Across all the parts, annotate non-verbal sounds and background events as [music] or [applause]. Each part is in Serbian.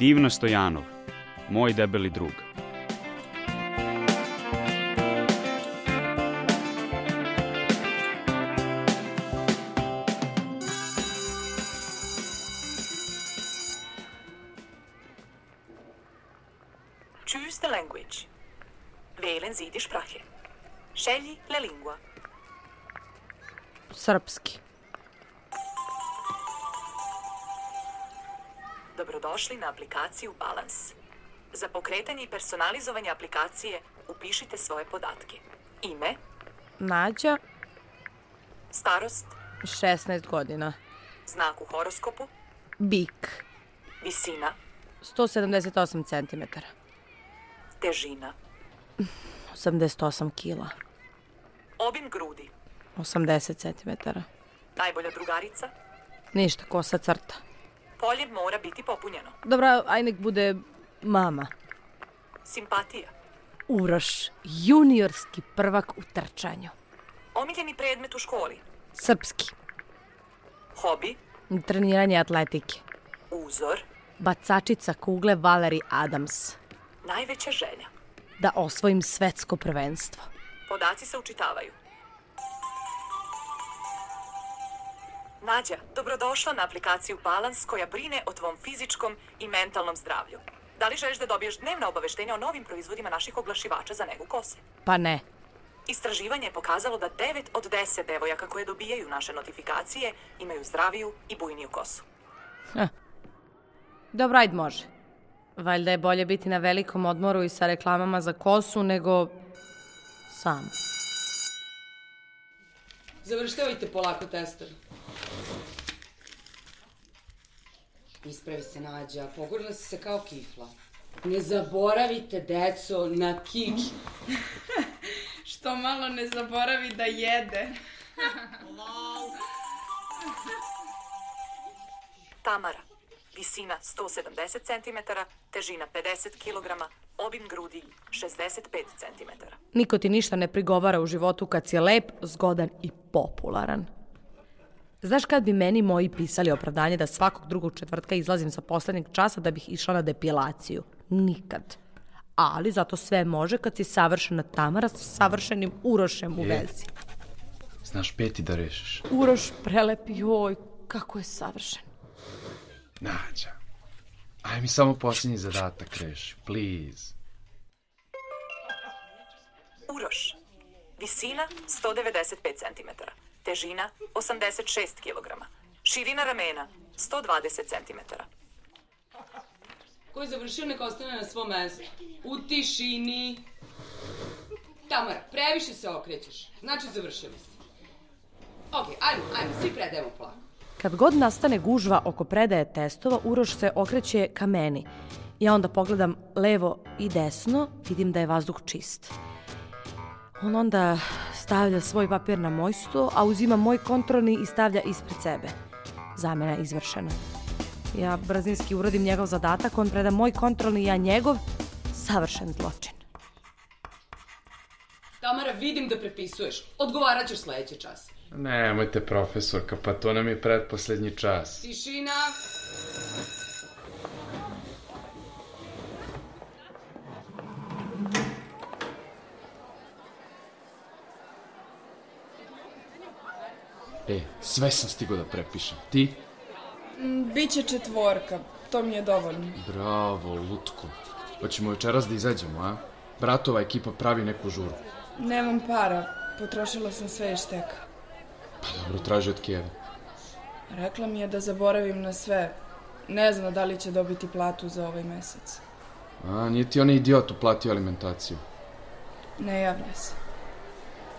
Divna Stojanov, moj debeli drug. Choose the language. Wählen Sie die Sprache. Scegli la lingua. Srpski. Dobrodošli na aplikaciju Balance. Za pokretanje i personalizovanje aplikacije upišite svoje podatke. Ime, Nađa, starost, 16 godina. znak u horoskopu, Bik, visina, 178 cm. težina, 88 kila. obim grudi, 80 cm. najbolja drugarica, Ništa, kosa crta. Polje mora biti popunjeno, Dobra, aj nek bude mama. simpatija, Uroš, juniorski prvak u trčanju. omiljeni predmet u školi, Srpski, hobi, treniranje atletike. uzor, Bacačica kugle Valerie Adams. najveća želja. Da osvojim svetsko prvenstvo. Podaci se učitavaju. Nađa, dobrodošla na aplikaciju Balance koja brine o tvom fizičkom i mentalnom zdravlju. Da li želiš da dobiješ dnevna obaveštenja o novim proizvodima naših oglašivača za negu kose? Pa ne. Istraživanje je pokazalo da 9 od 10 devojaka koje dobijaju naše notifikacije imaju zdraviju i bujniju kosu. Dobro, ajde može. Valjda je bolje biti na velikom odmoru i sa reklamama za kosu nego sam. Završtavajte polako tester. Ispravi se nađa, pogorila si se kao kifla. Ne zaboravite, deco, na kič. [laughs] Što malo ne zaboravi da jede. Tamara, visina 170 cm, težina 50 kg, obim grudi 65 cm. Niko ti ništa ne prigovara u životu kad si lep, zgodan i popularan. Znaš kad bi meni moji pisali opravdanje da svakog drugog četvrtka izlazim sa poslednjeg časa da bih išla na depilaciju? Nikad. Ali zato sve može kad si savršena Tamara sa savršenim Urošem u vezi. Znaš peti da rešiš. Uroš prelep, joj, kako je savršen. Nađa. Aj mi samo posljednji zadatak reši, please. Uroš, visina 195 cm, težina 86 kg, širina ramena 120 cm. Ko je završio, neka ostane na svom mestu. U tišini. Tamara, previše se okrećeš. Znači, završili si. Ok, ajmo, ajmo, svi predajemo polako. Kad god nastane gužva oko predaje testova, Uroš se okreće ka meni. Ja onda pogledam levo i desno, vidim da je vazduh čist. On onda stavlja svoj papir na moj sto, a uzima moj kontrolni i stavlja ispred sebe. Zamena je izvršena. Ja brzinski uradim njegov zadatak, on preda moj kontrolni, ja njegov. Savršen zločin. Tamara, vidim da prepisuješ. Odgovarat ćeš sledeći čas. Nemojte, profesorka, pa to nam je predposlednji čas. Tišina. E, sve sam stigao da prepišem. Ti? Biće četvorka, to mi je dovoljno. Bravo, Lutko. Hoćemo večeras da izađemo, a? Bratova ekipa pravi neku žuru. Nemam para, potrošila sam sve iz šteka. Pa dobro, traži od Kijeva. Rekla mi je da zaboravim na sve. Ne zna da li će dobiti platu za ovaj mesec. A, nije ti onaj idiot uplatio alimentaciju. Ne javlja se.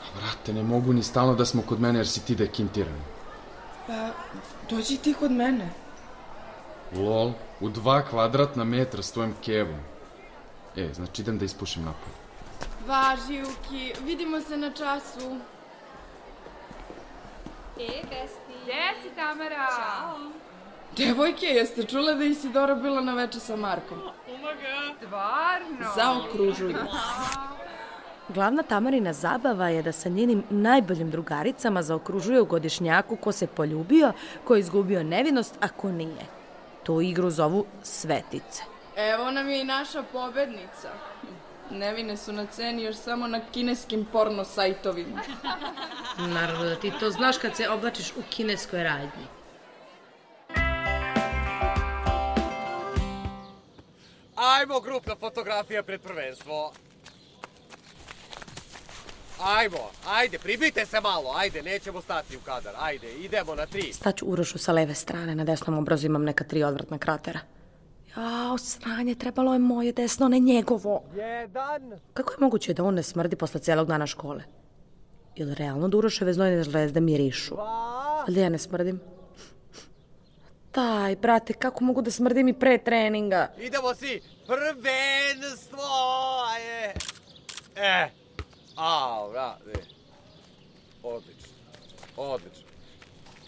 A, brate, ne mogu ni stalno da smo kod mene jer si ti dekintiran. Pa, dođi ti kod mene. Lol, u dva kvadratna metra s tvojim kevom. E, znači idem da ispušim napolje. Važi, Juki, vidimo se na času. E, Besti. Gde si, Tamara? Ćao. Devojke, jeste čule da Isidora bila na veče sa Markom? Stvarno? Zaokružuju. Glavna Tamarina zabava je da sa njenim najboljim drugaricama zaokružuje u godišnjaku ko se poljubio, ko je izgubio nevinost, a ko nije. Tu igru zovu svetice. Evo nam je i naša pobednica. Nevine su na ceni još samo na kineskim porno sajtovima. Naravno da ti to znaš kad se oblačiš u kineskoj radnji. Ajmo, grupna fotografija pred prvenstvo. Ajmo, ajde, pribite se malo, ajde, nećemo stati u kadar, ajde, idemo na tri. Staću Urošu sa leve strane, na desnom obrazu imam neka tri odvratna kratera. Jao, sranje, trebalo je moje desno, ne njegovo. Jedan. Kako je moguće da on ne smrdi posle celog dana škole? Ili realno da Uroševe znojne zvezde mirišu? Ali ja ne smrdim. Daj, brate, kako mogu da smrdim i pre treninga? Idemo svi, prvenstvo, je. E, a, brate. Odlično, odlično.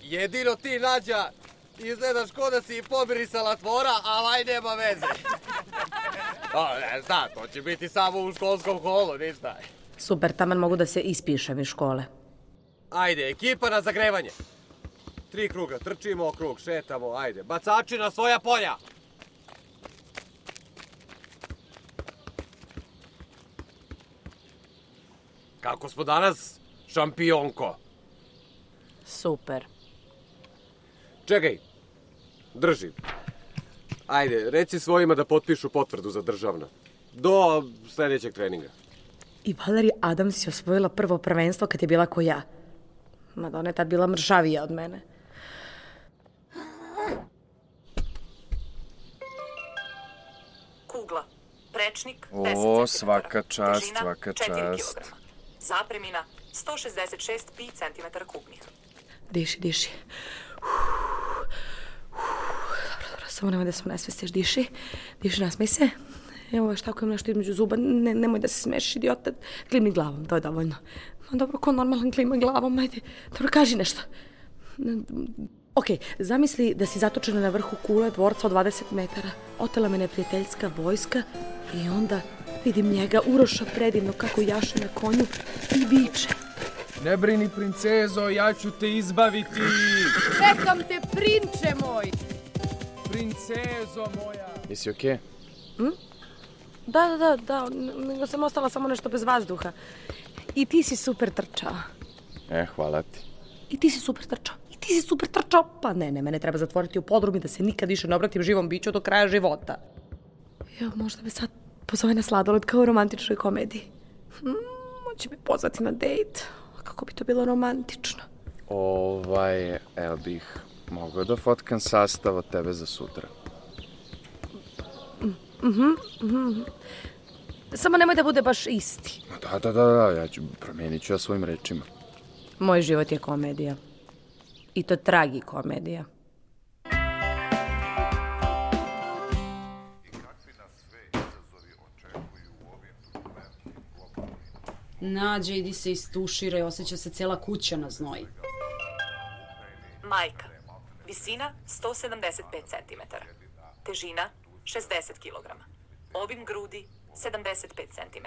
Jedino ti, Nađa, izgledaš ko da si pomirisala tvora, ali aj nema veze. [laughs] o, ne zna, to će biti samo u školskom holu, ništa. Super, taman mogu da se ispišem iz škole. Ajde, ekipa na zagrevanje. Tri kruga, trčimo krug, šetamo, ajde. Bacači na svoja polja. Kako smo danas? Šampionko. Super. Čekaj, drži. Ajde, reci svojima da potpišu potvrdu za državno. Do sledećeg treninga. I Valeri Adams je osvojila prvo prvenstvo kad je bila ko ja. Madonna je tad bila mršavija od mene. Kugla. Prečnik O, 10 cm. svaka čast, svaka 4 čast. Zapremina 166 pi centimetar kubnih. Diši, diši. Dobro, dobro, samo nemoj da se nesvestiš. Diši, diši, nasmej se. Evo, baš tako imam nešto između zuba. Ne, nemoj da se smešiš, idiota. Klimni glavom, to je dovoljno. Ma dobro, ko normalan klima glavom, ajde. Dobro, kaži nešto. Ok, zamisli da si zatočena na vrhu kule dvorca od 20 metara. Otela me neprijateljska vojska i onda vidim njega, Uroša predivno kako jaše na konju i viče. Ne brini, princezo, ja ću te izbaviti. Čekam te, prinče moj! Princezo moja. Jesi okej? Da, da, da, da, n- nego sam ostala samo nešto bez vazduha. I ti si super trčao. E, hvala ti. I ti si super trčao. I ti si super trčao. Pa ne, ne, mene treba zatvoriti u podrum i da se nikad više ne obratim živom biću do kraja života. Jo, možda me sad pozove na sladoled kao u romantičnoj komediji. Hmm, hoće me pozvati na dejt. Kako bi to bilo romantično. Ovaj, evo bih mogao da fotkam sastav od tebe za sutra. Samo nemoj da bude baš isti. Ma Da, da, da, da, ja ću, promenit ću ja svojim rečima. Moj život je komedija. I to tragi komedija. Nađe, idi se istuširaj, osjeća se cela kuća na znoji. Majka. Visina 175 cm. Težina 60 kg. Obim grudi 75 cm.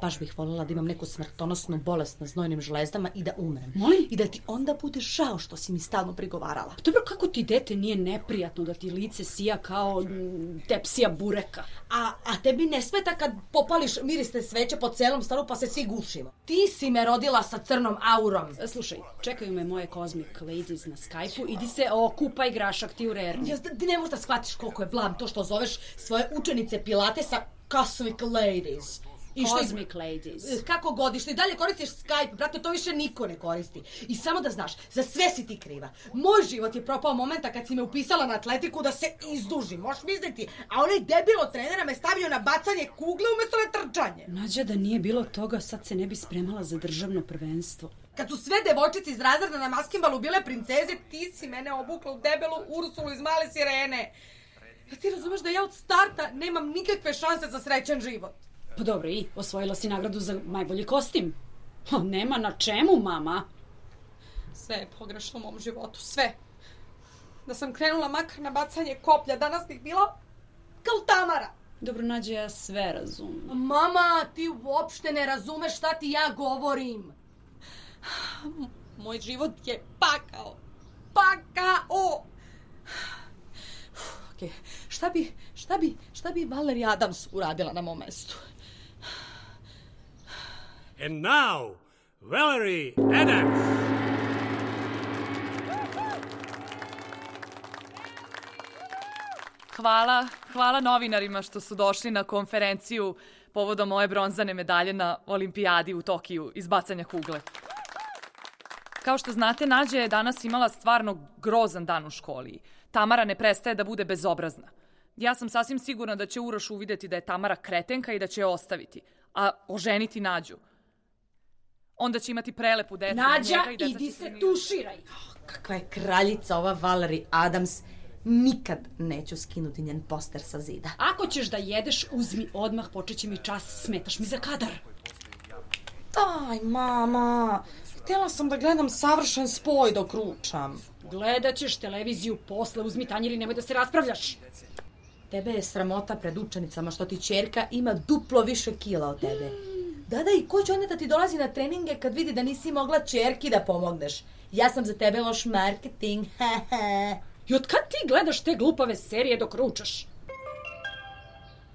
Baš bih voljela da imam neku smrtonosnu bolest na znojnim žlezdama i da umrem. Molim? I da ti onda bude žao što si mi stalno prigovarala. Dobro, kako ti dete nije neprijatno da ti lice sija kao mm, tepsija bureka? A, a tebi ne smeta kad popališ mirisne sveće po celom stanu pa se svi gušimo. Ti si me rodila sa crnom aurom. E, Slušaj, čekaju me moje Cosmic Ladies na Skype-u, idi se okupaj grašak ti u rerni. Ja, ti ne možeš da shvatiš koliko je blam to što zoveš svoje učenice Pilatesa Cosmic Ladies. I što Cosmic Ladies. Kako godiš, i dalje koristiš Skype, brate, to više niko ne koristi. I samo da znaš, za sve si ti kriva. Moj život je propao momenta kad si me upisala na atletiku da se izdužim, možeš misliti, a onaj debil od trenera me stavio na bacanje kugle umesto na trčanje. Nađa da nije bilo toga, sad se ne bi spremala za državno prvenstvo. Kad su sve devojčice iz razreda na maskimbalu bile princeze, ti si mene obukla u debelu Ursulu iz male sirene. Ja ti razumeš da ja od starta nemam nikakve šanse za srećan život. Pa dobro, i osvojila si nagradu za najbolji kostim. Ha, nema na čemu, mama. Sve je pogrešno u mom životu, sve. Da sam krenula makar na bacanje koplja, danas bih bila kao Tamara. Dobro, Nađa, ja sve razumem. Mama, ti uopšte ne razumeš šta ti ja govorim. Moj život je pakao. Pakao! Okay. Šta bi, šta bi, šta bi Valerie Adams uradila na mom mestu? And now, Valerie Adams. Hvala, hvala novinarima što su došli na konferenciju povodom moje bronzane medalje na olimpijadi u Tokiju iz bacanja kugle. Kao što znate, Nađa je danas imala stvarno grozan dan u školi. Tamara ne prestaje da bude bezobrazna. Ja sam sasvim sigurna da će Uroš uvideti da je Tamara kretenka i da će je ostaviti, a oženiti Nađu. Onda će imati prelepu decu. Nađa, njega i deca idi se tuširaj. Kakva je kraljica ova Valerie Adams. Nikad neću skinuti njen poster sa zida. Ako ćeš da jedeš, uzmi odmah, počet će mi čas, smetaš mi za kadar. Daj, mama. Htjela sam da gledam savršen spoj dok ručam. Gledat ćeš televiziju posle, uzmi tanjir i nemoj da se raspravljaš. Tebe je sramota pred učenicama što ti čerka ima duplo više kila od tebe. Da, da, i ko će onda da ti dolazi na treninge kad vidi da nisi mogla čerki da pomogneš? Ja sam za tebe loš marketing, [laughs] hehe. I od kad ti gledaš te glupave serije dok ručaš?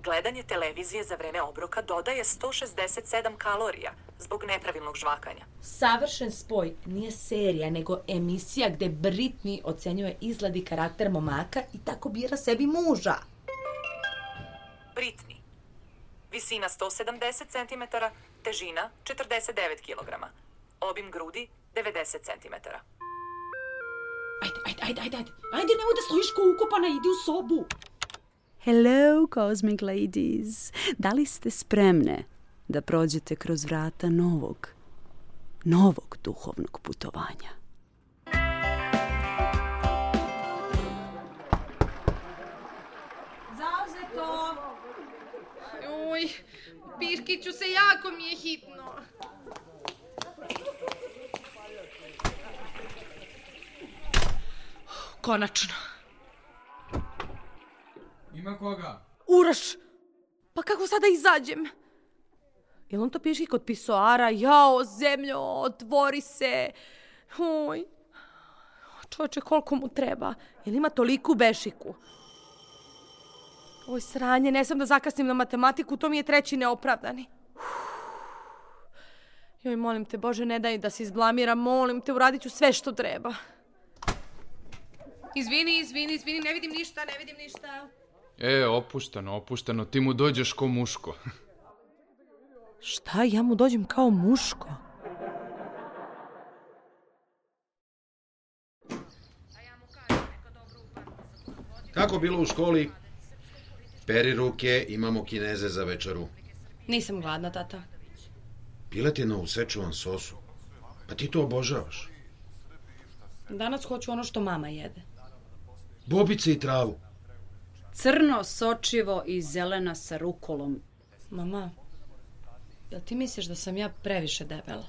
Gledanje televizije za vreme obroka dodaje 167 kalorija zbog nepravilnog žvakanja. Savršen spoj nije serija, nego emisija gde Britney ocenjuje izgled i karakter momaka i tako bira sebi muža. Britney. Visina 170 cm, težina 49 kg. Obim grudi 90 cm. Ajde, ajde, ajde, ajde, ajde. Ajde, nemoj da stojiš ko ukopana, idi u sobu. Hello, Cosmic Ladies. Da li ste spremne da prođete kroz vrata novog, novog duhovnog putovanja? Pirkiću se jako mi je hitno. Konačno. Ima koga? Uroš! Pa kako sada izađem? Jel on to piši kod pisoara? Jao, zemljo, otvori se. Uj. Čoveče, koliko mu treba? Jel ima toliku bešiku? Oj, sranje, ne sam da zakasnim na matematiku, to mi je treći neopravdani. Joj, molim te, Bože, ne daj da se izblamiram, molim te, uradit ću sve što treba. Izvini, izvini, izvini, ne vidim ništa, ne vidim ništa. E, opušteno, opušteno, ti mu dođeš ko muško. [laughs] Šta, ja mu dođem kao muško? Kako bilo u školi? Peri ruke, imamo kineze za večeru. Nisam gladna, tata. Piletina u sečuvan sosu. Pa ti to obožavaš. Danas hoću ono što mama jede. Bobice i travu. Crno, sočivo i zelena sa rukolom. Mama, jel ti misliš da sam ja previše debela?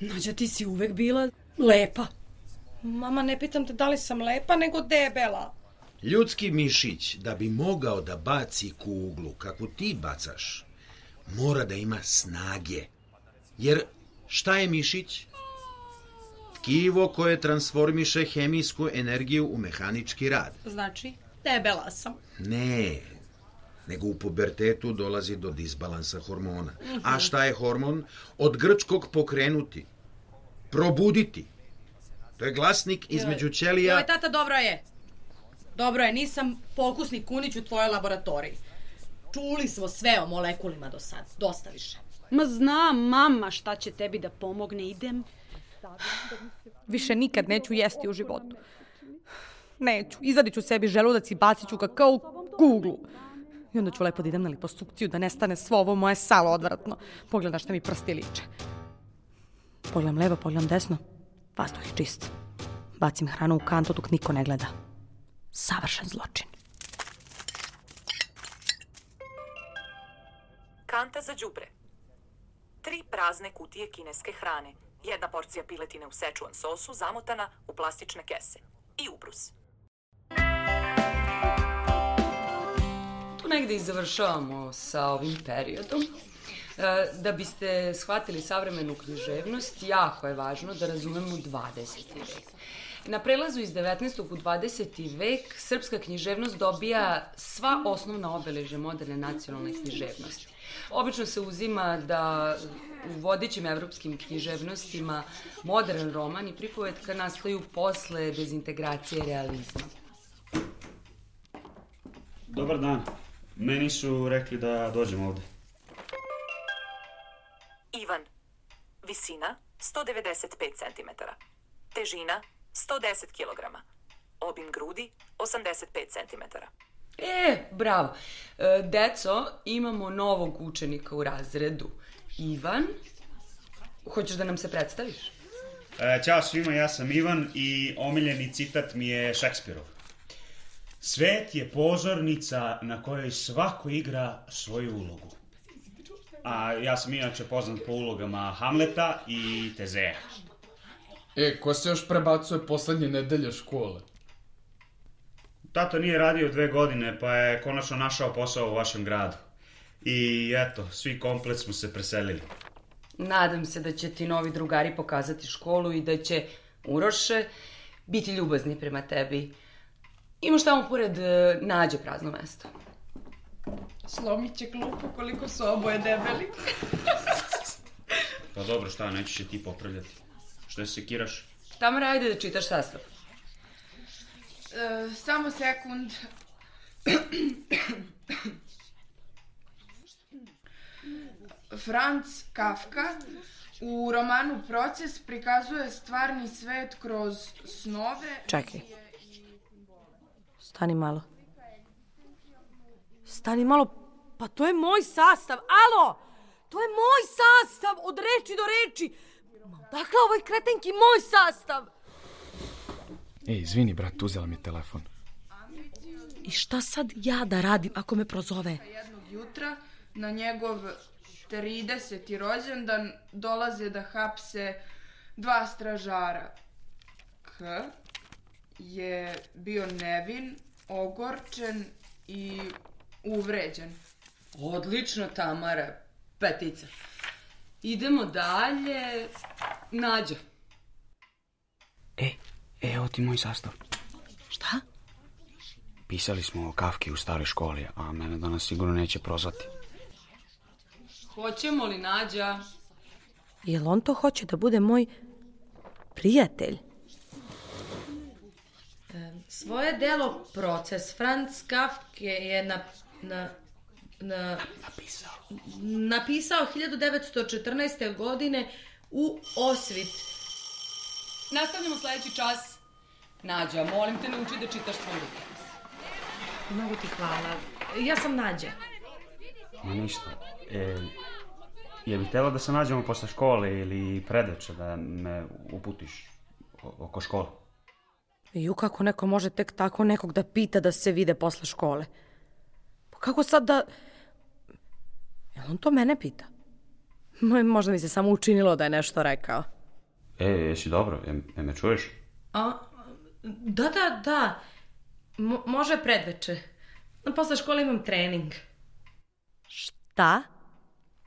Nađa, ti si uvek bila lepa. Mama, ne pitam te da li sam lepa, nego debela. Ljudski mišić, da bi mogao da baci kuglu kako ti bacaš, mora da ima snage. Jer šta je mišić? Tkivo koje transformiše hemijsku energiju u mehanički rad. Znači, debela sam. Ne, nego u pubertetu dolazi do disbalansa hormona. A šta je hormon? Od grčkog pokrenuti, probuditi. To je glasnik između ćelija... Joj, tata, dobro je. Dobro je, nisam pokusni kunić u tvojoj laboratoriji. Čuli smo sve o molekulima do sad. Dosta više. Ma znam, mama, šta će tebi da pomogne, idem. Više nikad neću jesti u životu. Neću. Izvadit ću sebi želudac i bacit ću ga kao u kuglu. I onda ću lepo da idem na liposukciju, da nestane svo ovo moje salo odvratno. Pogledam šta mi prsti liče. Pogledam levo, pogledam desno. Vazduh je čist. Bacim hranu u kantu dok niko ne gleda. Savršen zločin. Kanta za đubre. Tri prazne kutije kineske hrane. Jedna porcija piletine u sečuan sosu zamotana u plastične kese. I ubrus. Tu negde i završavamo sa ovim periodom. E, Da biste shvatili savremenu književnost, jako je važno da razumemo 20. vek. Na prelazu iz 19. u 20. vek srpska književnost dobija sva osnovna obeležja moderne nacionalne književnosti. Obično se uzima da u vodećim evropskim književnostima modern roman i pripovetka nastaju posle dezintegracije realizma. Dobar dan. Meni su rekli da dođem ovde. Ivan. Visina 195 cm. Težina 110 kg. Obim grudi 85 cm. E, bravo. E, deco, imamo novog učenika u razredu. Ivan, hoćeš da nam se predstaviš? E, ćao svima, ja sam Ivan i omiljeni citat mi je Šekspirov. Svet je pozornica na kojoj svako igra svoju ulogu. A ja sam inače poznat po ulogama Hamleta i Tezeja. E, ko se još prebacuje poslednje nedelje škole? Tato nije radio dve godine, pa je konačno našao posao u vašem gradu. I eto, svi komplet smo se preselili. Nadam se da će ti novi drugari pokazati školu i da će Uroše biti ljubazni prema tebi. Imaš tamo pored e, nađe prazno mesto. Slomit će klupu koliko su oboje debeli. Pa dobro, šta, nećeš je ti popravljati. Što se sekiraš? Tamara, ajde da čitaš sastav. E, samo sekund. Franz Kafka u romanu Proces prikazuje stvarni svet kroz snove... Čekaj. Stani malo. Stani malo, pa to je moj sastav, alo! To je moj sastav, od reči do reči. Ma Dakle, ovoj kretenki moj sastav. Ej, izvini, brat, uzela mi telefon. I šta sad ja da radim ako me prozove? jednog jutra na njegov 30. rođendan dolaze da hapse dva stražara. K je bio nevin, ogorčen i uvređen. Odlično, Tamara. Petica. Idemo dalje. Nađa. E, evo ti moj sastav. Šta? Pisali smo o Kafki u staroj školi, a mene danas sigurno neće prozvati. Hoćemo li Nađa? Jel on to hoće da bude moj prijatelj? Svoje delo Proces Franz Kafke je na, na, na, napisao. napisao 1914. godine u Osvit. Nastavljamo sledeći čas. Nađa, molim te nauči da čitaš svoj rukopis. Mnogo ti hvala. Ja sam Nađa. Ma ništa. E, je bi htjela da se nađemo posle škole ili predeče da me uputiš oko škole? Ju, kako neko može tek tako nekog da pita da se vide posle škole? Pa kako sad da... Jel on to mene pita? Mo- Možda mi se samo učinilo da je nešto rekao. E, jesi dobro? Je, je me čuješ? A, da, da, da. Mo- može predveče. Posle škole imam trening. Šta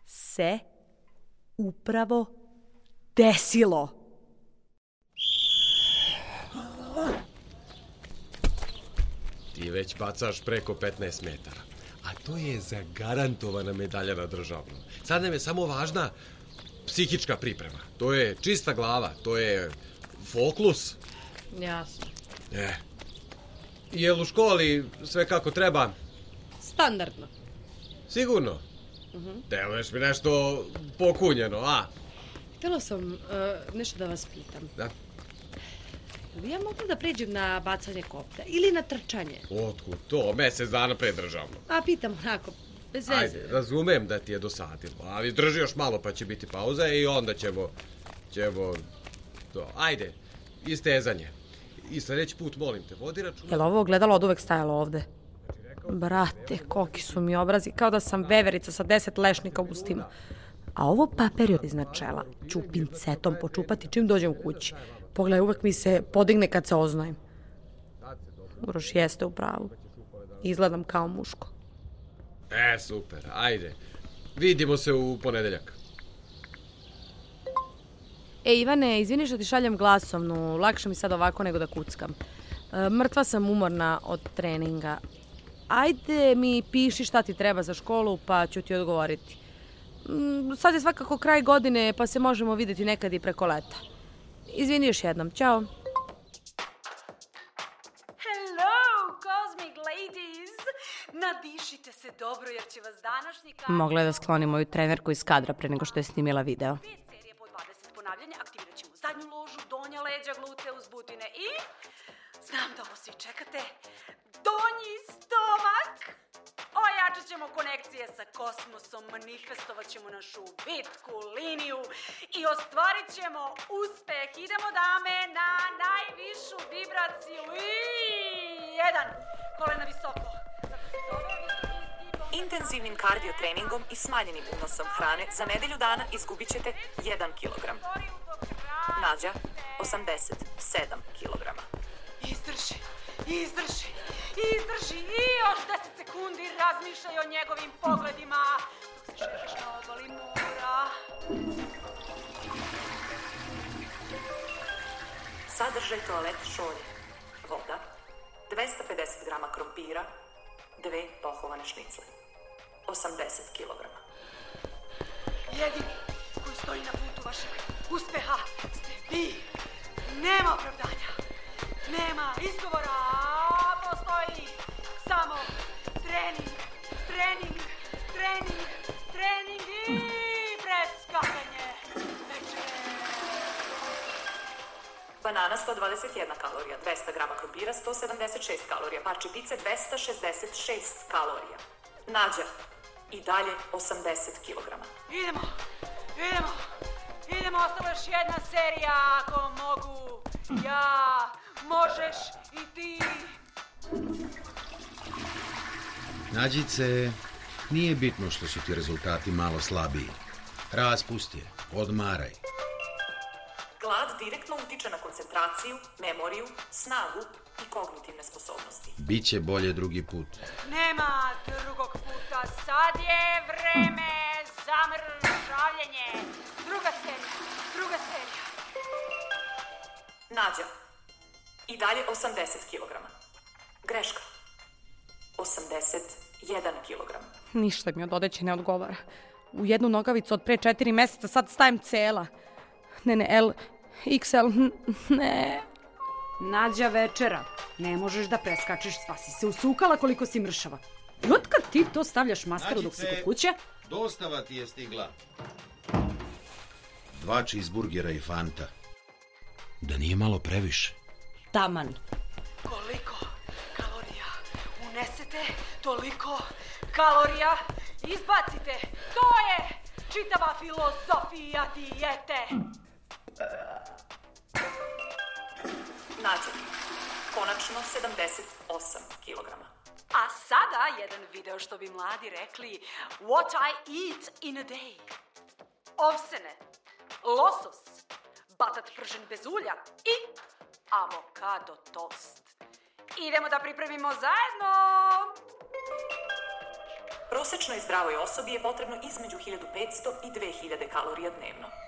se upravo desilo? Ti već bacaš preko 15 metara. A to je zagarantovana medalja na državnom. Sad nam je samo važna psihička priprema. To je čista glava, to je foklus. Jasno. E. Jel u školi sve kako treba? Standardno. Sigurno. Mhm. Deluješ mi nešto pokunjeno, a? Htjela sam uh, nešto da vas pitam. Da. Bi ja mogla da pređem na bacanje kopta ili na trčanje? Otkud to? Mesec dana pre državno. A pitam onako, bez veze. Ajde, razumem da ti je dosadilo, ali drži još malo pa će biti pauza i onda ćemo, ćemo, to, ajde, istezanje. I sledeći put, molim te, vodi računa. Jel ovo ogledalo od uvek stajalo ovde? Brate, koki su mi obrazi, kao da sam veverica sa deset lešnika u ustima. A ovo papir je iznad čela. Ću pincetom počupati čim dođem u kući. Pogledaj, uvek mi se podigne kad se oznojim. Uroš jeste u pravu. Izgledam kao muško. E, super, ajde. Vidimo se u ponedeljak. E, Ivane, izvini što ti šaljem glasovnu, lakše mi sad ovako nego da kuckam. E, mrtva sam umorna od treninga. Ajde mi piši šta ti treba za školu, pa ću ti odgovoriti. Mm, Sad je svakako kraj godine, pa se možemo videti nekad i preko leta. Izvini još jednom, ćao. Hello, Cosmic Ladies! Nadišite se dobro jer će vas današnji kar... Mogla je da skloni moju trenerku iz kadra pre nego što je snimila video. serije po 20 ponavljanja, aktivirat ćemo zadnju ložu, donja leđa, glute, uzbutine i... Znam da ovo svi čekate. Donji stomak! Ojačat ćemo konekcije sa kosmosom, manifestovat ćemo našu vitku liniju i ostvarit ćemo uspeh. Idemo dame na najvišu vibraciju i jedan. Kolena visoko. Intenzivnim kardio treningom i smanjenim unosom hrane za nedelju dana izgubit ćete 1 kg. Nađa, 87 kg. Izdrži, izdrži, izdrži i još 10 sekundi razmišljaj o njegovim pogledima dok se šetaš na obali mora. Sadržaj toalet šolje. Voda, 250 grama krompira, dve pohovane šnicle. 80 kg. Jedini koji stoji na putu vašeg uspeha ste vi. Nema opravdanja, nema izgovora, postoji samo trening, trening, trening, trening i preskakanje. Banana 121 kalorija, 200 grama krompira 176 kalorija, parče pice 266 kalorija. Nađa, i dalje 80 kg. Idemo, idemo, idemo, ostala još jedna serija, ako mogu. Ja, možeš i ti. Nađice, nije bitno što su ti rezultati malo slabiji. Raspusti je, odmaraj. Glad direktno utiče na koncentraciju, memoriju, snagu i kognitivne sposobnosti. Biće bolje drugi put. Nema drugog puta, sad je vreme za mržavljenje. Druga serija, druga serija. Nađa, i dalje 80 kg. Greška, 81 kg. Ništa mi od odeće ne odgovara. U jednu nogavicu od pre četiri meseca sad stajem cela. Ne, ne, L, XL, ne. Nađa večera. Ne možeš da preskačeš, sva si se usukala koliko si mršava. I otkad ti to stavljaš maskaru dok si Nađice, kod kuće? Dostava ti je stigla. Dva cheeseburgera i fanta. Da nije malo previše. Taman. Koliko kalorija unesete, toliko kalorija izbacite. To je čitava filozofija dijete. Nađa, konačno 78 kg. A sada jedan video što bi mladi rekli What I eat in a day. Ovsene, losos, batat pržen bez ulja i avokado tost. Idemo da pripremimo zajedno. Prosečnoj zdravoj osobi je potrebno između 1500 i 2000 kalorija dnevno.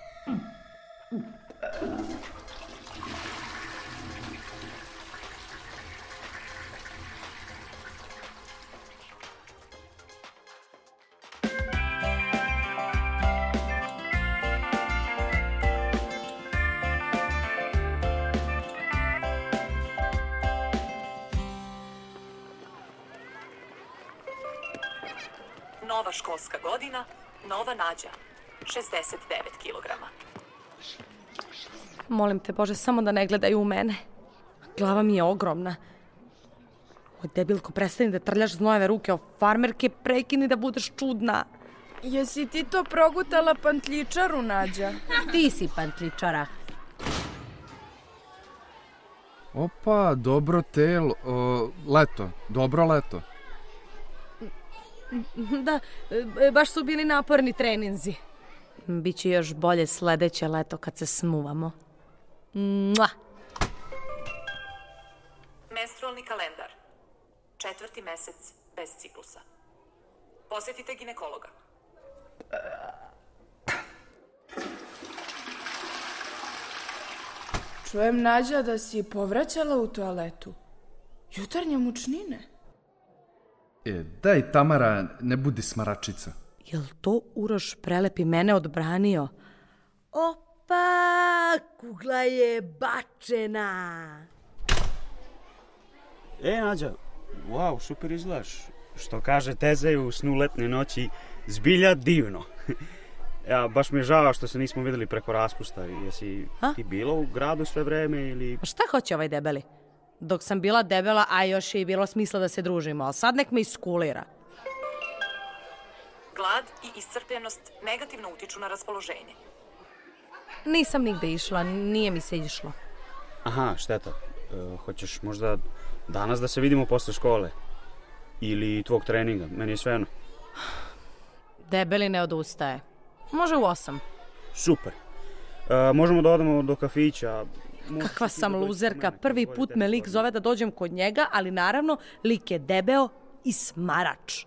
Nađa, 69 kg. Molim te, Bože, samo da ne gledaju u mene. Glava mi je ogromna. Oj, debilko, prestani da trljaš znojeve ruke o farmerke, prekini da budeš čudna. Jesi ti to progutala pantljičaru, Nađa? Ti si pantličara. Opa, dobro tel, o, leto, dobro leto. [laughs] Da, e, baš su bili naporni treninzi. Biće još bolje sledeće leto kad se smuvamo. Mua! Menstrualni kalendar. Četvrti mesec bez ciklusa. Posjetite ginekologa. Čujem, Nađa, da si povraćala u toaletu. Jutarnje mučnine. E, daj Tamara, ne budi smaračica. Jel to Uroš prelepi mene odbranio? Opa, kugla je bačena. E, Nađa, wow, super izgledaš. Što kaže Tezaj u snu letne noći, zbilja divno. [laughs] ja, baš mi je žao što se nismo videli preko raspusta. Jesi A? ti bila u gradu sve vreme ili... Pa šta hoće ovaj debeli? Dok sam bila debela, a još je i bilo smisla da se družimo, ali sad nek me iskulira. Glad i iscrpljenost negativno utiču na raspoloženje. Nisam nigde išla, nije mi se išlo. Aha, šteta. E, hoćeš možda danas da se vidimo posle škole? Ili tvog treninga? Meni je svejedno. Debeli ne odustaje. Može u osam. Super. E, možemo da odemo do kafića. Kakva sam luzerka, prvi put me lik zove da dođem kod njega, ali naravno lik je debeo i smarač.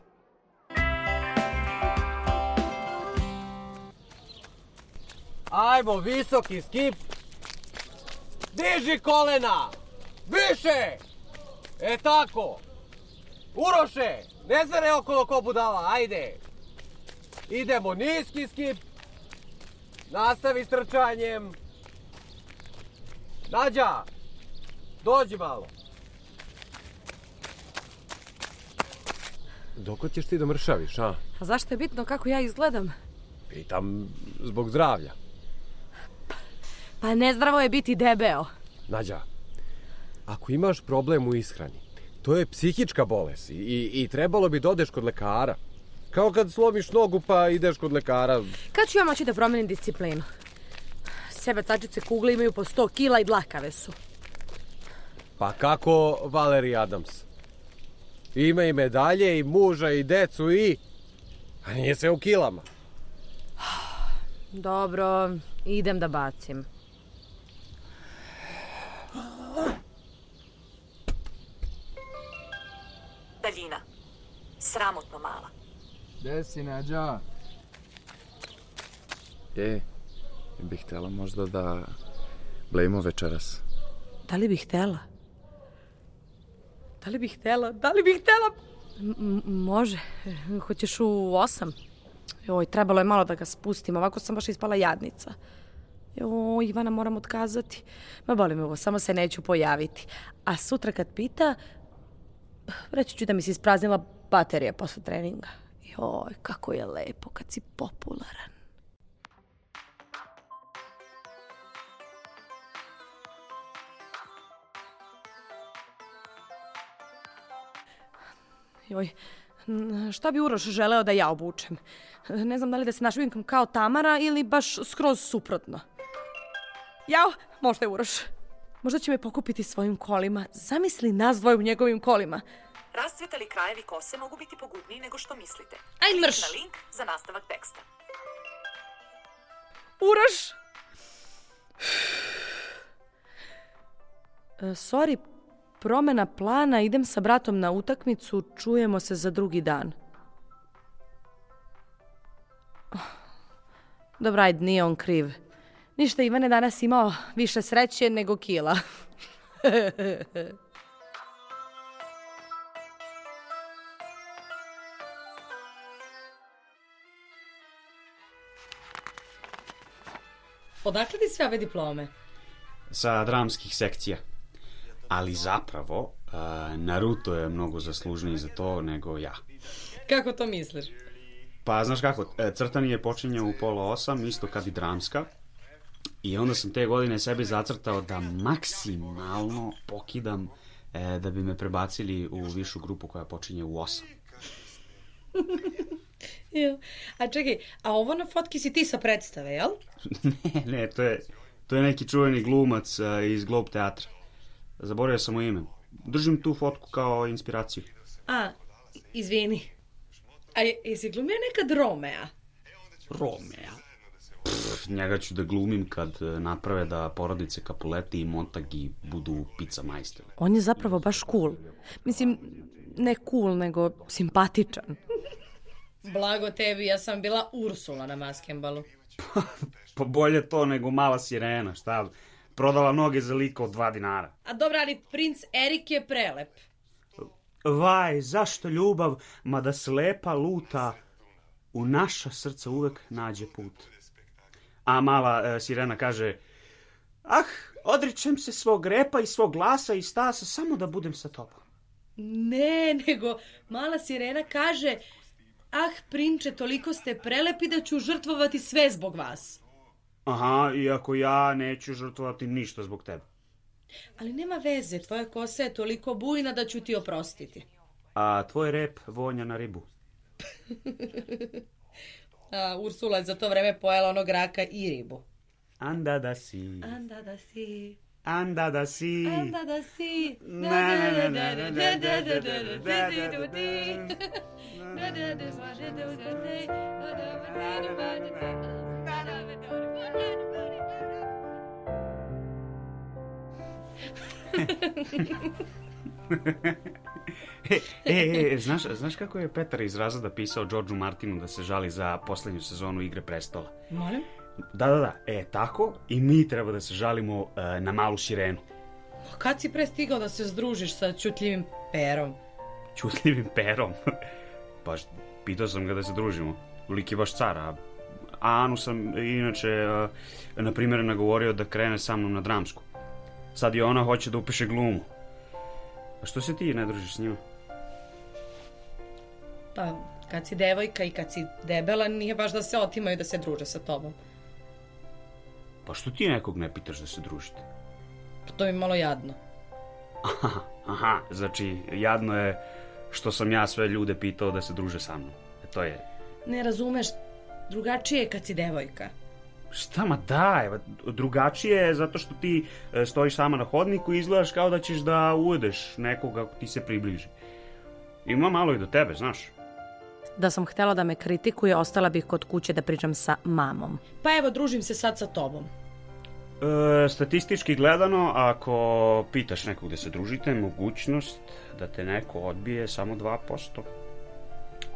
Ajmo, visoki skip. Diži kolena. Više. E tako. Uroše, ne zare okolo ko budala, ajde. Idemo niski skip. Nastavi s trčanjem. Nađa, dođi malo. Doko ćeš ti da mršaviš, a? A zašto je bitno kako ja izgledam? Pitam zbog zdravlja. Pa nezdravo je biti debeo. Nađa, ako imaš problem u ishrani, to je psihička bolest i, i, i trebalo bi da odeš kod lekara. Kao kad slomiš nogu pa ideš kod lekara. Kad ću ja moći da promenim disciplinu? Sebe tačice kugle imaju po 100 kila i dlakave su. Pa kako Valerie Adams? Ima i medalje i muža i decu i... A nije sve u kilama. Dobro, idem da bacim. Daljina. Sramotno mala. Gde si, Nađa? E, bih htjela možda da blejimo večeras. Da li bih htela? Da li bih htela? Da li bih htela? M može. Hoćeš u osam? Joj, trebalo je malo da ga spustim. Ovako sam baš ispala jadnica. Joj, Ivana, moram otkazati. Ma boli me ovo, samo se neću pojaviti. A sutra kad pita, reći ću da mi se ispraznila baterija posle treninga. Joj, kako je lepo kad si popularan. Joj, šta bi Uroš želeo da ja obučem? Ne znam da li da se našminkam kao Tamara ili baš skroz suprotno. Jao, možda je Uroš. Možda će me pokupiti svojim kolima. Zamisli nas dvoje u njegovim kolima. Rascvetali krajevi kose mogu biti pogubniji nego što mislite. Aj, Klik mrš! na link za nastavak teksta. Uroš! [sighs] E, sorry, promena plana, idem sa bratom na utakmicu, čujemo se za drugi dan. Dobro, ajde, nije on kriv. Ništa, Ivan je danas imao više sreće nego kila. [laughs] Odakle ti sve ove diplome? Sa dramskih sekcija. Ali zapravo, uh, Naruto je mnogo zaslužniji za to nego ja. Kako to misliš? Pa, znaš kako, e, crtani je počinjao u pola osam, isto kad i dramska. I onda sam te godine sebi zacrtao da maksimalno pokidam e, da bi me prebacili u višu grupu koja počinje u osam. [laughs] Ja. A čekaj, a ovo na fotki si ti sa predstave, jel? [laughs] ne, ne, to je, to je neki čuveni glumac uh, iz Globe teatra. Zaboravio sam mu ime. Držim tu fotku kao inspiraciju. A, izvini. A je- jesi glumio nekad Romea? Romea. Pff, njega ću da glumim kad e, naprave da porodice Capuleti i Montagi budu pizza majstori. On je zapravo baš cool. Mislim, ne cool, nego simpatičan. Blago tebi, ja sam bila Ursula na maskembalu. Pa bolje to nego mala sirena, šta? Prodala noge za liko od dva dinara. A dobra, ali princ Erik je prelep. Vaj, zašto ljubav, mada slepa luta, u naša srca uvek nađe put. A mala e, sirena kaže, ah, odričem se svog repa i svog glasa i stasa samo da budem sa tobom. Ne, nego mala sirena kaže, ah, prinče, toliko ste prelepi da ću žrtvovati sve zbog vas. Aha, iako ja neću žrtvovati ništa zbog tebe. Ali nema veze, tvoja kosa je toliko bujna da ću ti oprostiti. A tvoj rep vonja na ribu. A, Ursula je za to vreme pojela onog raka i ribu. Anda da si, Anda da si, anda da si. anda da si. Na, e, e, e, znaš, znaš kako je Petar iz Razada pisao Georgeu Martinu da se žali za poslednju sezonu Igre prestola? Molim? Da, da, da, e, tako i mi treba da se žalimo e, na malu sirenu. Kad si pre stigao da se združiš sa čutljivim perom? Čutljivim perom. [laughs] baš, pitao sam ga da se družimo. Lik je baš car, a a Anu sam inače, na primjer, nagovorio da krene sa mnom na dramsku. Sad i ona hoće da upiše glumu. A što se ti ne družiš s njima? Pa, kad si devojka i kad si debela, nije baš da se otimaju da se druže sa tobom. Pa što ti nekog ne pitaš da se družite? Pa to mi je malo jadno. Aha, aha, znači, jadno je što sam ja sve ljude pitao da se druže sa mnom. E, to je... Ne razumeš, drugačije je kad si devojka. Šta ma da, evo, drugačije je zato što ti e, stojiš sama na hodniku i izgledaš kao da ćeš da uvedeš nekoga ako ti se približi. Ima malo i do tebe, znaš. Da sam htela da me kritikuje, ostala bih kod kuće da pričam sa mamom. Pa evo, družim se sad sa tobom. E, statistički gledano, ako pitaš nekog da se družite, mogućnost da te neko odbije je samo 2%.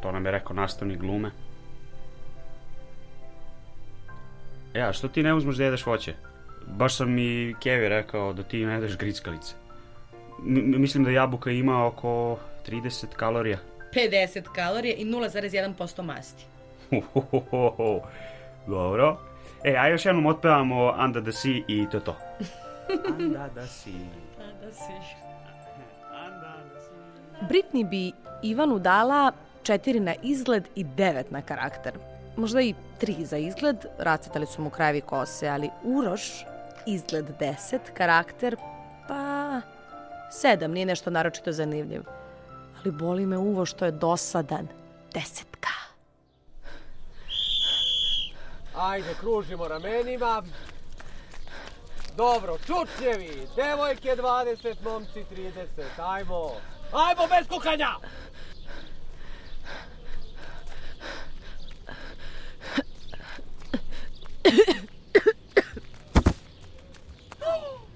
To nam je rekao nastavnik glume. E, a što ti ne uzmeš da jedeš voće? Baš sam mi Kevi rekao da ti ne jedeš grickalice. M mislim da jabuka ima oko 30 kalorija. 50 kalorija i 0,1% masti. Dobro. E, a još jednom otpevamo Under the Sea i to je to. Under the Sea. Da si. Britney bi Ivanu dala četiri na izgled i devet na karakter. Možda i tri za izgled, racetali su mu krajevi kose, ali Uroš, izgled 10, karakter, pa... Sedam, nije nešto naročito zanimljiv. Ali boli me uvo što je dosadan. Desetka. Ajde, kružimo ramenima. Dobro, čučnjevi, devojke 20, momci 30, ajmo. Ajmo bez kukanja!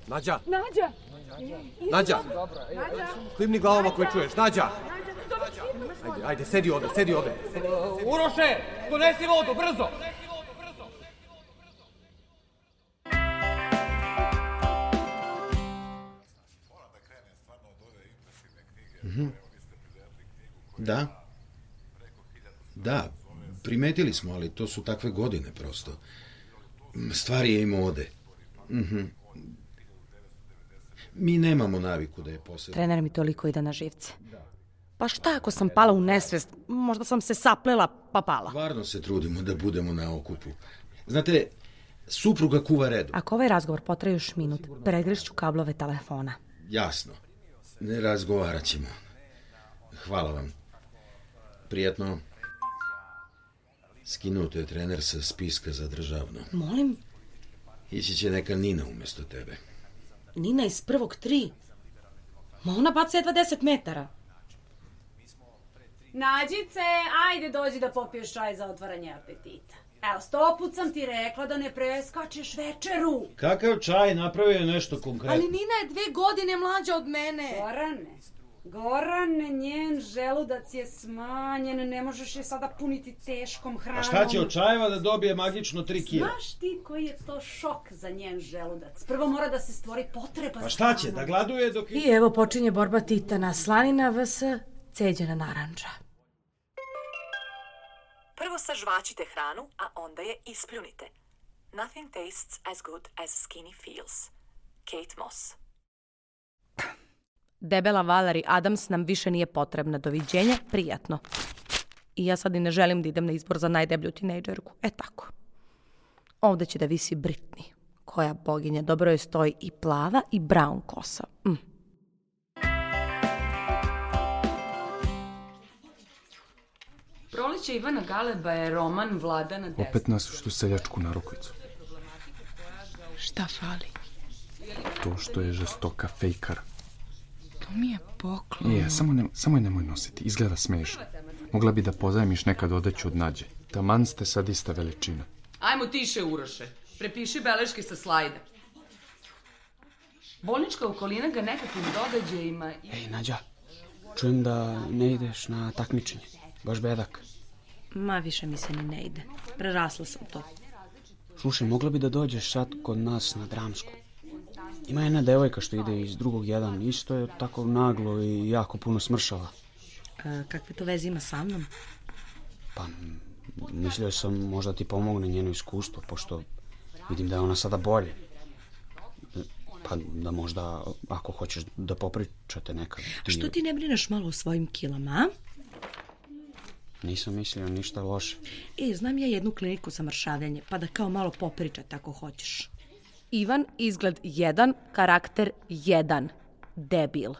Nađa, Nađa! Nađa, klimni glavom ako je čuješ, Nađa! Ajde, ajde, sedi ovde, sedi ovde. Uroše, donesi vodu, brzo! Mhm. Da. Da, primetili smo, ali to su takve godine prosto. Stvari je i mode. Mhm. Mi nemamo naviku da je posebno. Trener mi toliko ide na živce. Pa šta ako sam pala u nesvest? Možda sam se saplela pa pala. Varno se trudimo da budemo na okupu. Znate, supruga kuva redu. Ako ovaj razgovor potraje još minut, pregrešću kablove telefona. Jasno. Ne razgovarat ćemo. Hvala vam. Prijatno. Skinuto je trener sa spiska za državno. Molim, Ići će neka Nina umesto tebe. Nina iz prvog tri. Ma ona baca jedva 10 metara. Nađice, ajde dođi da popiješ čaj za otvaranje apetita. Evo, sto put sam ti rekla da ne preskačeš večeru. Kakav čaj napravio je nešto konkretno? Ali Nina je dve godine mlađa od mene. Gorane, Goran, njen želudac je smanjen, ne možeš je sada puniti teškom hranom. A šta će od čajeva da dobije magično 3 kila? Znaš ti koji je to šok za njen želudac? Prvo mora da se stvori potreba Pa za šta će, hranom. da gladuje dok... I evo počinje borba Titana, slanina vs. ceđena naranča. Prvo sažvačite hranu, a onda je ispljunite. Nothing tastes as good as skinny feels. Kate Moss. Debela Valerie Adams nam više nije potrebna. Doviđenja, prijatno. I ja sad i ne želim da idem na izbor za najdeblju tinejdžerku. E tako. Ovde će da visi Britney. Koja boginja, dobro joj stoji i plava i brown kosa. Mm. Proleće Ivana Galeba je roman Vladana Desna. Opet nas što seljačku na rukvicu. Šta fali? To što je žestoka fejkar. To mi je poklon. Je, samo, ne, samo je nemoj nositi, izgleda smešno. Mogla bi da pozajmiš nekad odeću od nađe. Taman ste sad ista veličina. Ajmo tiše, Uroše. Prepiši beleške sa slajda. Bolnička okolina ga nekakvim događajima... i- Ej, Nađa, čujem da ne ideš na takmičenje. Baš bedak. Ma više mi se ni ne ide. Prerasla sam to. Slušaj, mogla bi da dođeš sad kod nas na dramsku. Ima jedna devojka što ide iz drugog jedan. Isto je tako naglo i jako puno smršava. A, kakve to veze ima sa mnom? Pa, mislio sam možda ti pomogne njeno iskustvo, pošto vidim da je ona sada bolje. Pa da možda, ako hoćeš da popričate nekad. Ti... Što ti ne brineš malo o svojim kilama, a? Nisam mislio ništa loše. E, znam ja jednu kliniku za mršavljanje, pa da kao malo popričate ako hoćeš. Ivan, izgled 1, karakter 1. Debil.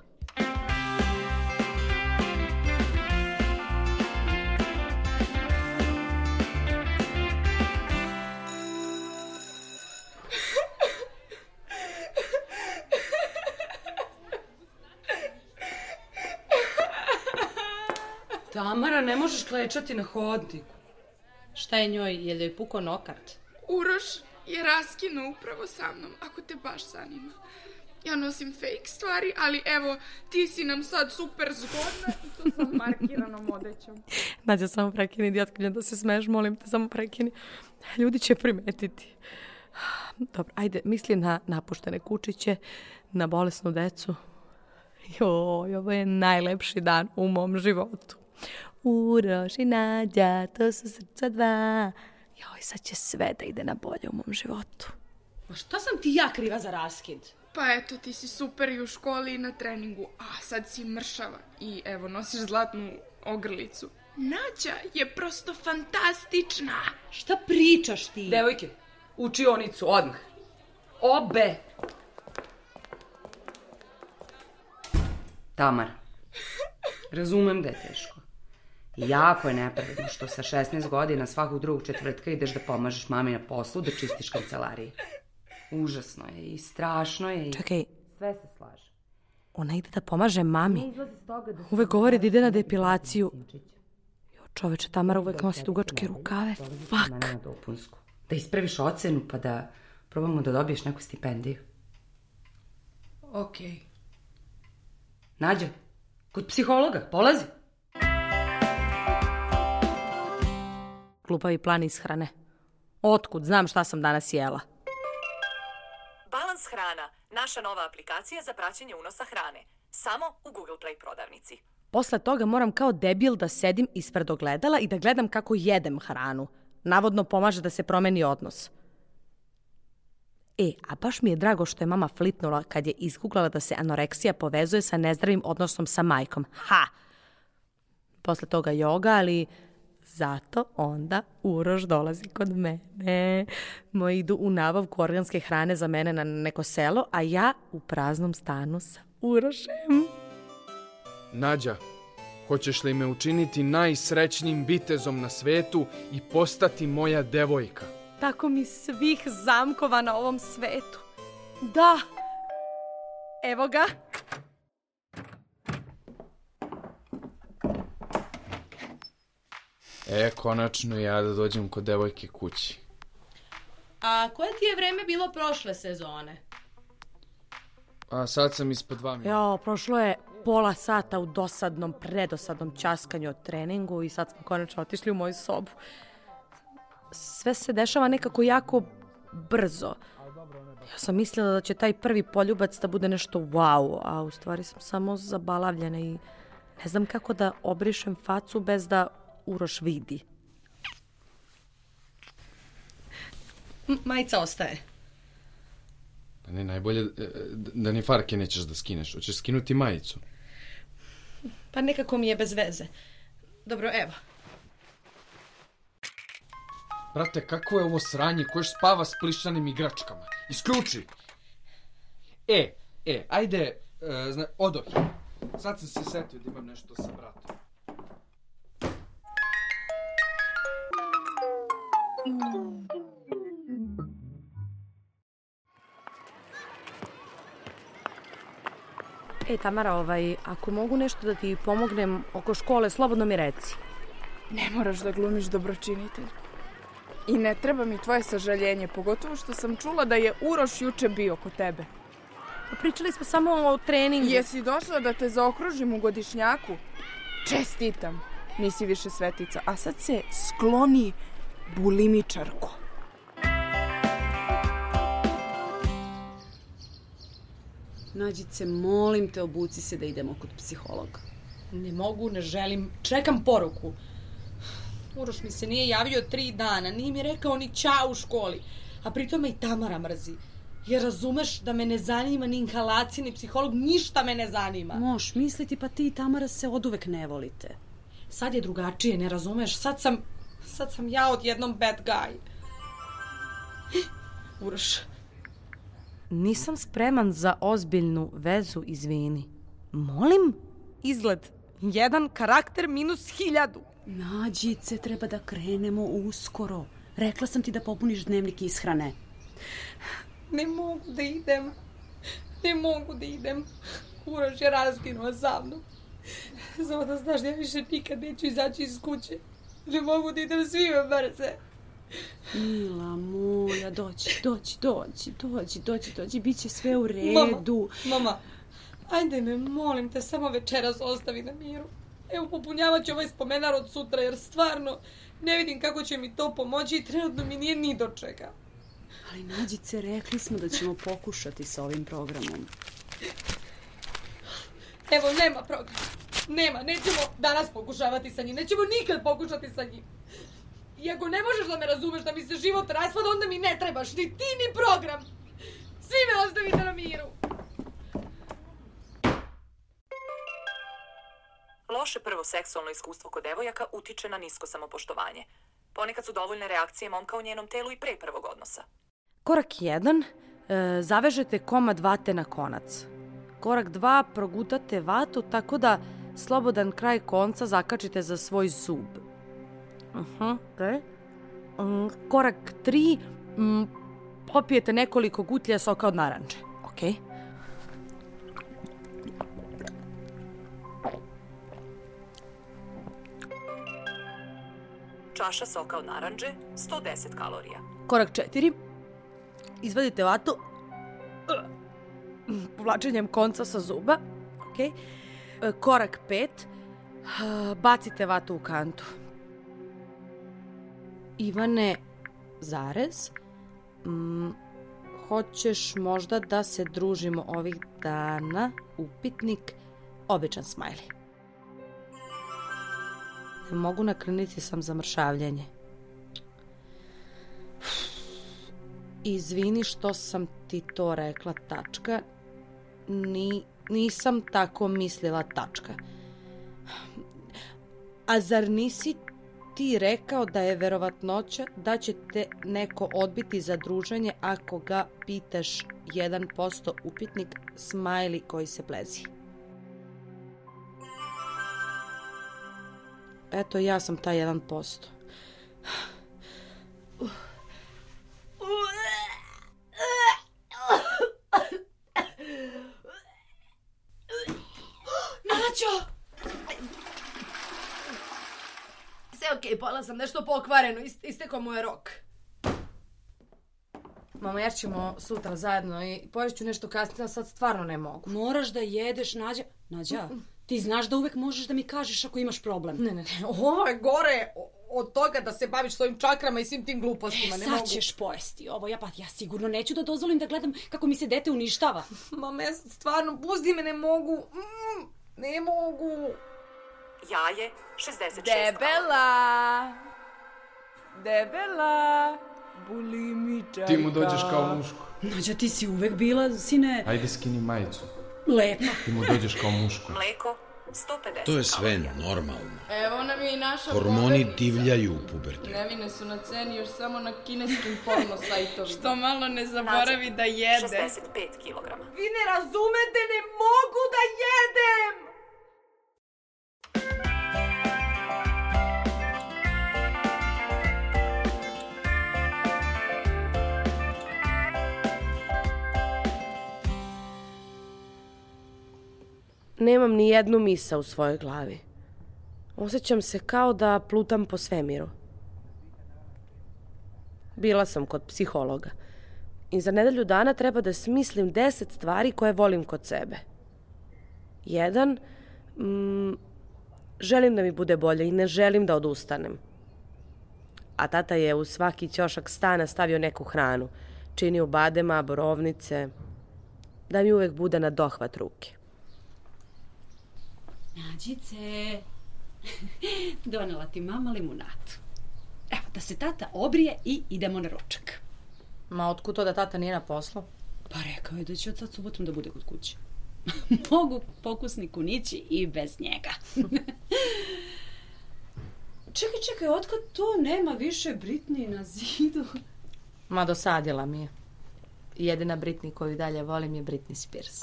Tamara, ne možeš klečati na hodniku. Šta je njoj, je li joj puko nokart? Uroš je raskinuo upravo sa mnom, ako te baš zanima. Ja nosim fake stvari, ali evo, ti si nam sad super zgodna i to sa markiranom odećom. [laughs] Nađa, samo prekini, idiotkinja, da se smeješ, molim te, samo prekini. Ljudi će primetiti. [sighs] Dobro, ajde, misli na napuštene kučiće, na bolesnu decu. Joj, ovo je najlepši dan u mom životu. Uroš i Nađa, to su srca dva. Joj, sad će sve da ide na bolje u mom životu. Ma šta sam ti ja kriva za raskid? Pa eto, ti si super i u školi i na treningu, a sad si mršava i evo, nosiš zlatnu ogrlicu. Nađa je prosto fantastična. Šta pričaš ti? Devojke, učionicu, odmah. Obe! Tamara, razumem da je teško. I jako je nepravedno što sa 16 godina svakog drugog četvrtka ideš da pomažeš mami na poslu, da čistiš kancelarije. Užasno je i strašno je i... Čekaj, Sve se slaže. ona ide da pomaže mami. Toga da... Uvek govori da ide na depilaciju. Jo, čoveče, Tamara uvek nosi dugačke rukave. Fuck. Da ispraviš ocenu pa da probamo da dobiješ neku stipendiju. Okej. Nađa, kod psihologa, polazi. Glupavi plan ishrane. Otkud, znam šta sam danas jela. Balans hrana, naša nova aplikacija za praćenje unosa hrane. Samo u Google Play prodavnici. Posle toga moram kao debil da sedim ispred ogledala i da gledam kako jedem hranu. Navodno pomaže da se promeni odnos. E, a baš mi je drago što je mama flipnula kad je izguglala da se anoreksija povezuje sa nezdravim odnosom sa majkom. Ha! Posle toga joga, ali zato onda Uroš dolazi kod mene. Moji idu u nabavku organske hrane za mene na neko selo, a ja u praznom stanu sa Urošem. Nađa, hoćeš li me učiniti najsrećnijim vitezom na svetu i postati moja devojka? Tako mi svih zamkova na ovom svetu. Da. Evo ga. E, konačno ja da dođem kod devojke kući. A koje ti je vreme bilo prošle sezone? A sad sam ispod dva minuta. Jo, prošlo je pola sata u dosadnom, predosadnom časkanju od treningu i sad smo konačno otišli u moju sobu. Sve se dešava nekako jako brzo. Ja sam mislila da će taj prvi poljubac da bude nešto wow, a u stvari sam samo zabalavljena i ne znam kako da obrišem facu bez da Uroš vidi. Majica ostaje. Pa ne, najbolje e, da ni farke nećeš da skineš. Hoćeš skinuti majicu. Pa nekako mi je bez veze. Dobro, evo. Brate, kako je ovo sranje? Ko još spava s plišanim igračkama? Isključi! E, e, ajde, e, zna, odoh. Sad sam se setio da imam nešto sa bratom. E, Tamara, ovaj, ako mogu nešto da ti pomognem oko škole, slobodno mi reci. Ne moraš da glumiš dobročinitelj. I ne treba mi tvoje sažaljenje, pogotovo što sam čula da je Uroš juče bio kod tebe. Pa pričali smo samo o treningu. Jesi došla da te zaokružim u godišnjaku? Čestitam, nisi više svetica. A sad se skloni bulimičarko. Nađice, molim te, obuci se da idemo kod psihologa. Ne mogu, ne želim. Čekam poruku. Uroš mi se nije javio tri dana, nije mi rekao ni ćao u školi. A pritom me i Tamara mrzi. Jer razumeš da me ne zanima ni inhalacija, ni psiholog, ništa me ne zanima. Moš misliti, pa ti i Tamara se oduvek ne volite. Sad je drugačije, ne razumeš? Sad sam, sad sam ja odjednom bad guy. Uroš, Nisam spreman za ozbiljnu vezu, izvini. Molim? Izgled. Jedan karakter minus hiljadu. Nađice, treba da krenemo uskoro. Rekla sam ti da popuniš dnevnik ishrane. ne mogu da idem. Ne mogu da idem. Uroš je raskinuo sa mnom. Samo da znaš da ja više nikad neću izaći iz kuće. Ne mogu da idem, svi me mrze. Mila moja, dođi, dođi, dođi, dođi, dođi, dođi, bit će sve u redu. Mama, mama, ajde me, molim te, samo večeras ostavi na miru. Evo, popunjavat ću ovaj spomenar od sutra, jer stvarno ne vidim kako će mi to pomoći i trenutno mi nije ni do čega. Ali Nađice, rekli smo da ćemo pokušati sa ovim programom. Evo, nema programa. Nema, nećemo danas pokušavati sa njim, nećemo nikad pokušati sa njim. I ako ne možeš da me razumeš da mi se život raspada, onda mi ne trebaš, ni ti, ni program. Svi me ostavite na miru. Loše prvo seksualno iskustvo kod devojaka utiče na nisko samopoštovanje. Ponekad su dovoljne reakcije momka u njenom telu i pre prvog odnosa. Korak 1. E, zavežete komad vate na konac. Korak 2. Progutate vatu tako da slobodan kraj konca zakačite za svoj zub. -huh, okay. Mm, korak 3. Mm, popijete nekoliko gutlja soka od naranče. Ok? Čaša soka od naranđe, 110 kalorija. Korak 4. Izvadite vatu povlačenjem konca sa zuba. Okay. Korak 5. Bacite vatu u kantu. Ivane, zarez, mm, hoćeš možda da se družimo ovih dana, upitnik, običan smajli. Ne mogu na klinici sam za mršavljanje. Izvini što sam ti to rekla, tačka. Ni, nisam tako mislila, tačka. A zar nisi ti rekao da je verovatnoća da će te neko odbiti za druženje ako ga pitaš 1% upitnik smajli koji se plezi. Eto, ja sam taj 1%. Nađo! Sve okej, okay, pala sam nešto pokvareno, Ist, istekao mu je rok. Mama, jer ćemo sutra zajedno i poješću nešto kasnije, a sad stvarno ne mogu. Moraš da jedeš, Nađa. Nađa, ti znaš da uvek možeš da mi kažeš ako imaš problem. Ne, ne, ne. [laughs] Ovo je gore od toga da se baviš svojim čakrama i svim tim glupostima. E, ne sad mogu. ćeš pojesti ovo. Ja, pa, ja sigurno neću da dozvolim da gledam kako mi se dete uništava. [laughs] Mama, ja stvarno, pusti me, ne mogu. Mm, ne mogu. Jaje 66 Debela! Debela! Bulimičarka. Ti mu dođeš kao muško. Nađa, ti si uvek bila, sine, Ajde skini majicu. lepa. Ti mu dođeš kao muško. Mleko 150 To je sve normalno. Evo nam je i naša Hormoni pobednica. divljaju u pubertetu. Nevine su na ceni još samo na kineskim porno [laughs] sajtovima. Što malo ne zaboravi da jede. 65 kg. Vi ne razumete, ne mogu da jedem! Nemam ni jednu misa u svojoj glavi. Osjećam se kao da plutam po svemiru. Bila sam kod psihologa. I za nedelju dana treba da smislim deset stvari koje volim kod sebe. Jedan, mm, želim da mi bude bolje i ne želim da odustanem. A tata je u svaki ćošak stana stavio neku hranu. Čini u badema, borovnice, da mi uvek bude na dohvat ruke. Nađice, [laughs] donela ti mama limunatu. Evo, da se tata obrije i idemo na ručak. Ma otkud to da tata nije na poslu? Pa rekao je da će od sad subotom da bude kod kuće. [laughs] Mogu pokusni kunići i bez njega. [laughs] čekaj, čekaj, otkad to nema više Britni na zidu? Ma dosadila mi je. Jedina Britney koju dalje volim je Britney Spears.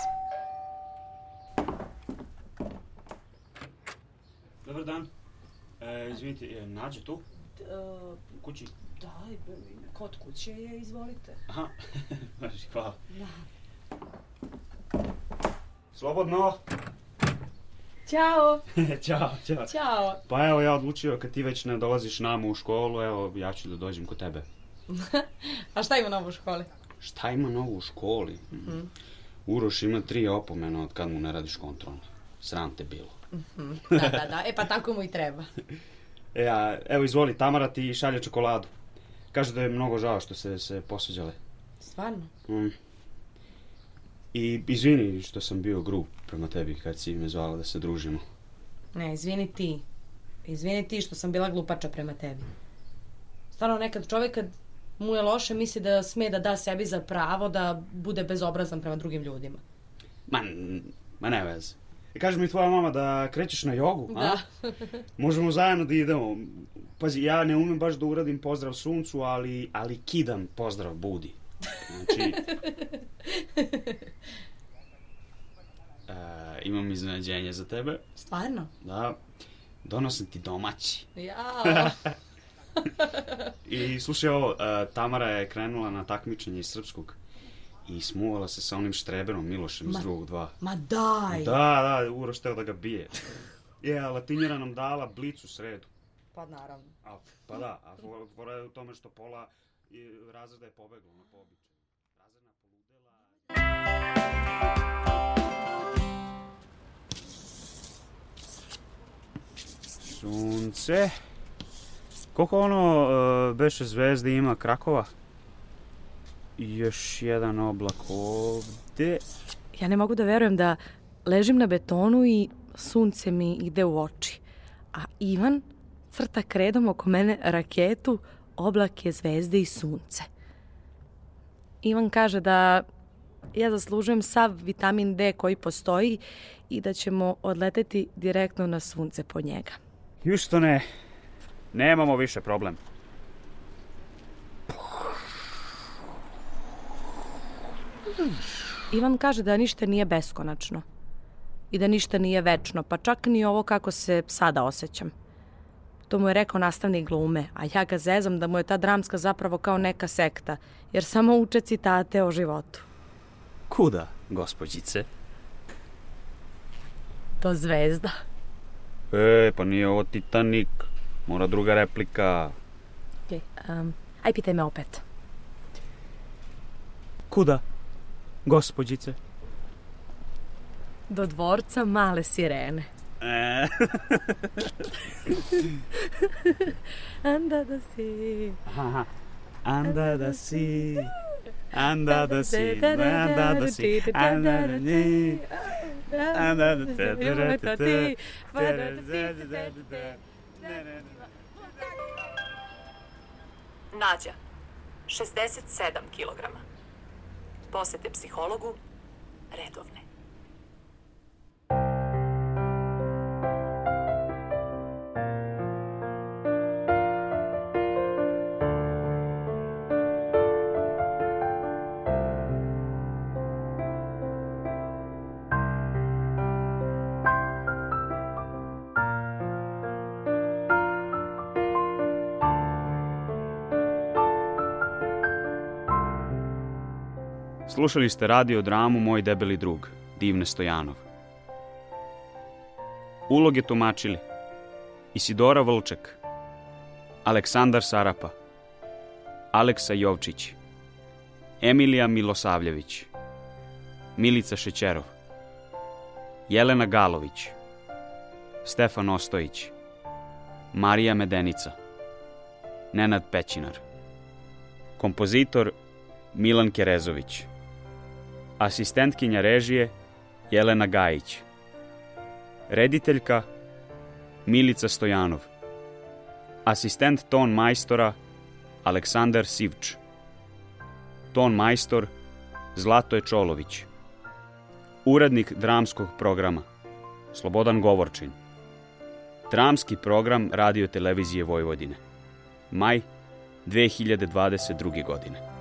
Dobar dan. E, izvinite, je nađe tu? U kući? Da, kod kuće je, izvolite. Aha, [laughs] Važi, hvala. Da. Slobodno. Ćao. [laughs] ćao, ćao. Ćao. Pa evo ja odlučio kad ti već ne dolaziš nama u školu, evo ja ću da dođem kod tebe. [laughs] A šta ima novo u školi? Šta ima novo u školi? Mhm. Uroš ima tri opomena od kad mu ne radiš kontrolno. Sram te bilo. Mhm. Da, da, da. E pa tako mu i treba. E, a, evo izvoli, Tamara ti šalje čokoladu. Kaže da je mnogo žao što se, se posveđale. Stvarno? Mm. I izvini što sam bio grub prema tebi kad si me zvala da se družimo. Ne, izvini ti. Izvini ti što sam bila glupača prema tebi. Stvarno nekad čovjek kad mu je loše misli da sme da da sebi za pravo da bude bezobrazan prema drugim ljudima. Ma, ma ne veze. I kaže mi tvoja mama da krećeš na jogu, a? Da. [laughs] Možemo zajedno da idemo. Pazi, ja ne umem baš da uradim pozdrav suncu, ali, ali kidam pozdrav budi. Znači, [laughs] e, imam iznenađenje za tebe. Stvarno? Da, donosim ti domaći. Ja. [laughs] I slušaj ovo, e, Tamara je krenula na takmičenje iz srpskog i smuvala se sa onim štreberom Milošem iz Ma- drugog dva. Ma daj. Da, da, Uroš teo da ga bije. Je, a Latinjera nam dala blic u sredu. Pa naravno. A, pa da, a fo- fora je u tome što pola i, razreda je pobeglo na pobičaj. Razredna poludela... Sunce. Koliko ono e, beše zvezde ima Krakova? Još jedan oblak ovde. Ja ne mogu da verujem da ležim na betonu i sunce mi ide u oči. A Ivan crta kredom oko mene raketu, oblake, zvezde i sunce. Ivan kaže da ja zaslužujem sav vitamin D koji postoji i da ćemo odleteti direktno na sunce po njega. Houstone, nemamo više problem. Ivan kaže da ništa nije beskonačno i da ništa nije večno, pa čak ni ovo kako se sada osjećam. To mu je rekao nastavnik glume, a ja ga zezam da mu je ta dramska zapravo kao neka sekta, jer samo uče citate o životu. Kuda, gospođice? To zvezda. E, pa nije ovo Titanic. Mora druga replika. Okay, um, aj pitaj me opet. Kuda, gospođice? Do dvorca male sirene. E. [laughs] Anda da si... Aha. Anda da si... Anda da si... Anda da si... Anda da si... Anda da si... Nađa, 67 kg. Posete psihologu, redovne. Slušali ste radio dramu Moj debeli drug, Divne Stojanov. Uloge tumačili Isidora Vlček, Aleksandar Sarapa, Aleksa Jovčić, Emilija Milosavljević, Milica Šećerov, Jelena Galović, Stefan Ostojić, Marija Medenica, Nenad Pećinar, kompozitor Milan Kerezović, asistentkinja režije Jelena Gajić, rediteljka Milica Stojanov, asistent ton majstora Aleksandar Sivč, ton majstor Zlatoje Čolović, urednik dramskog programa Slobodan Govorčin, dramski program Radio Televizije Vojvodine, maj 2022. godine.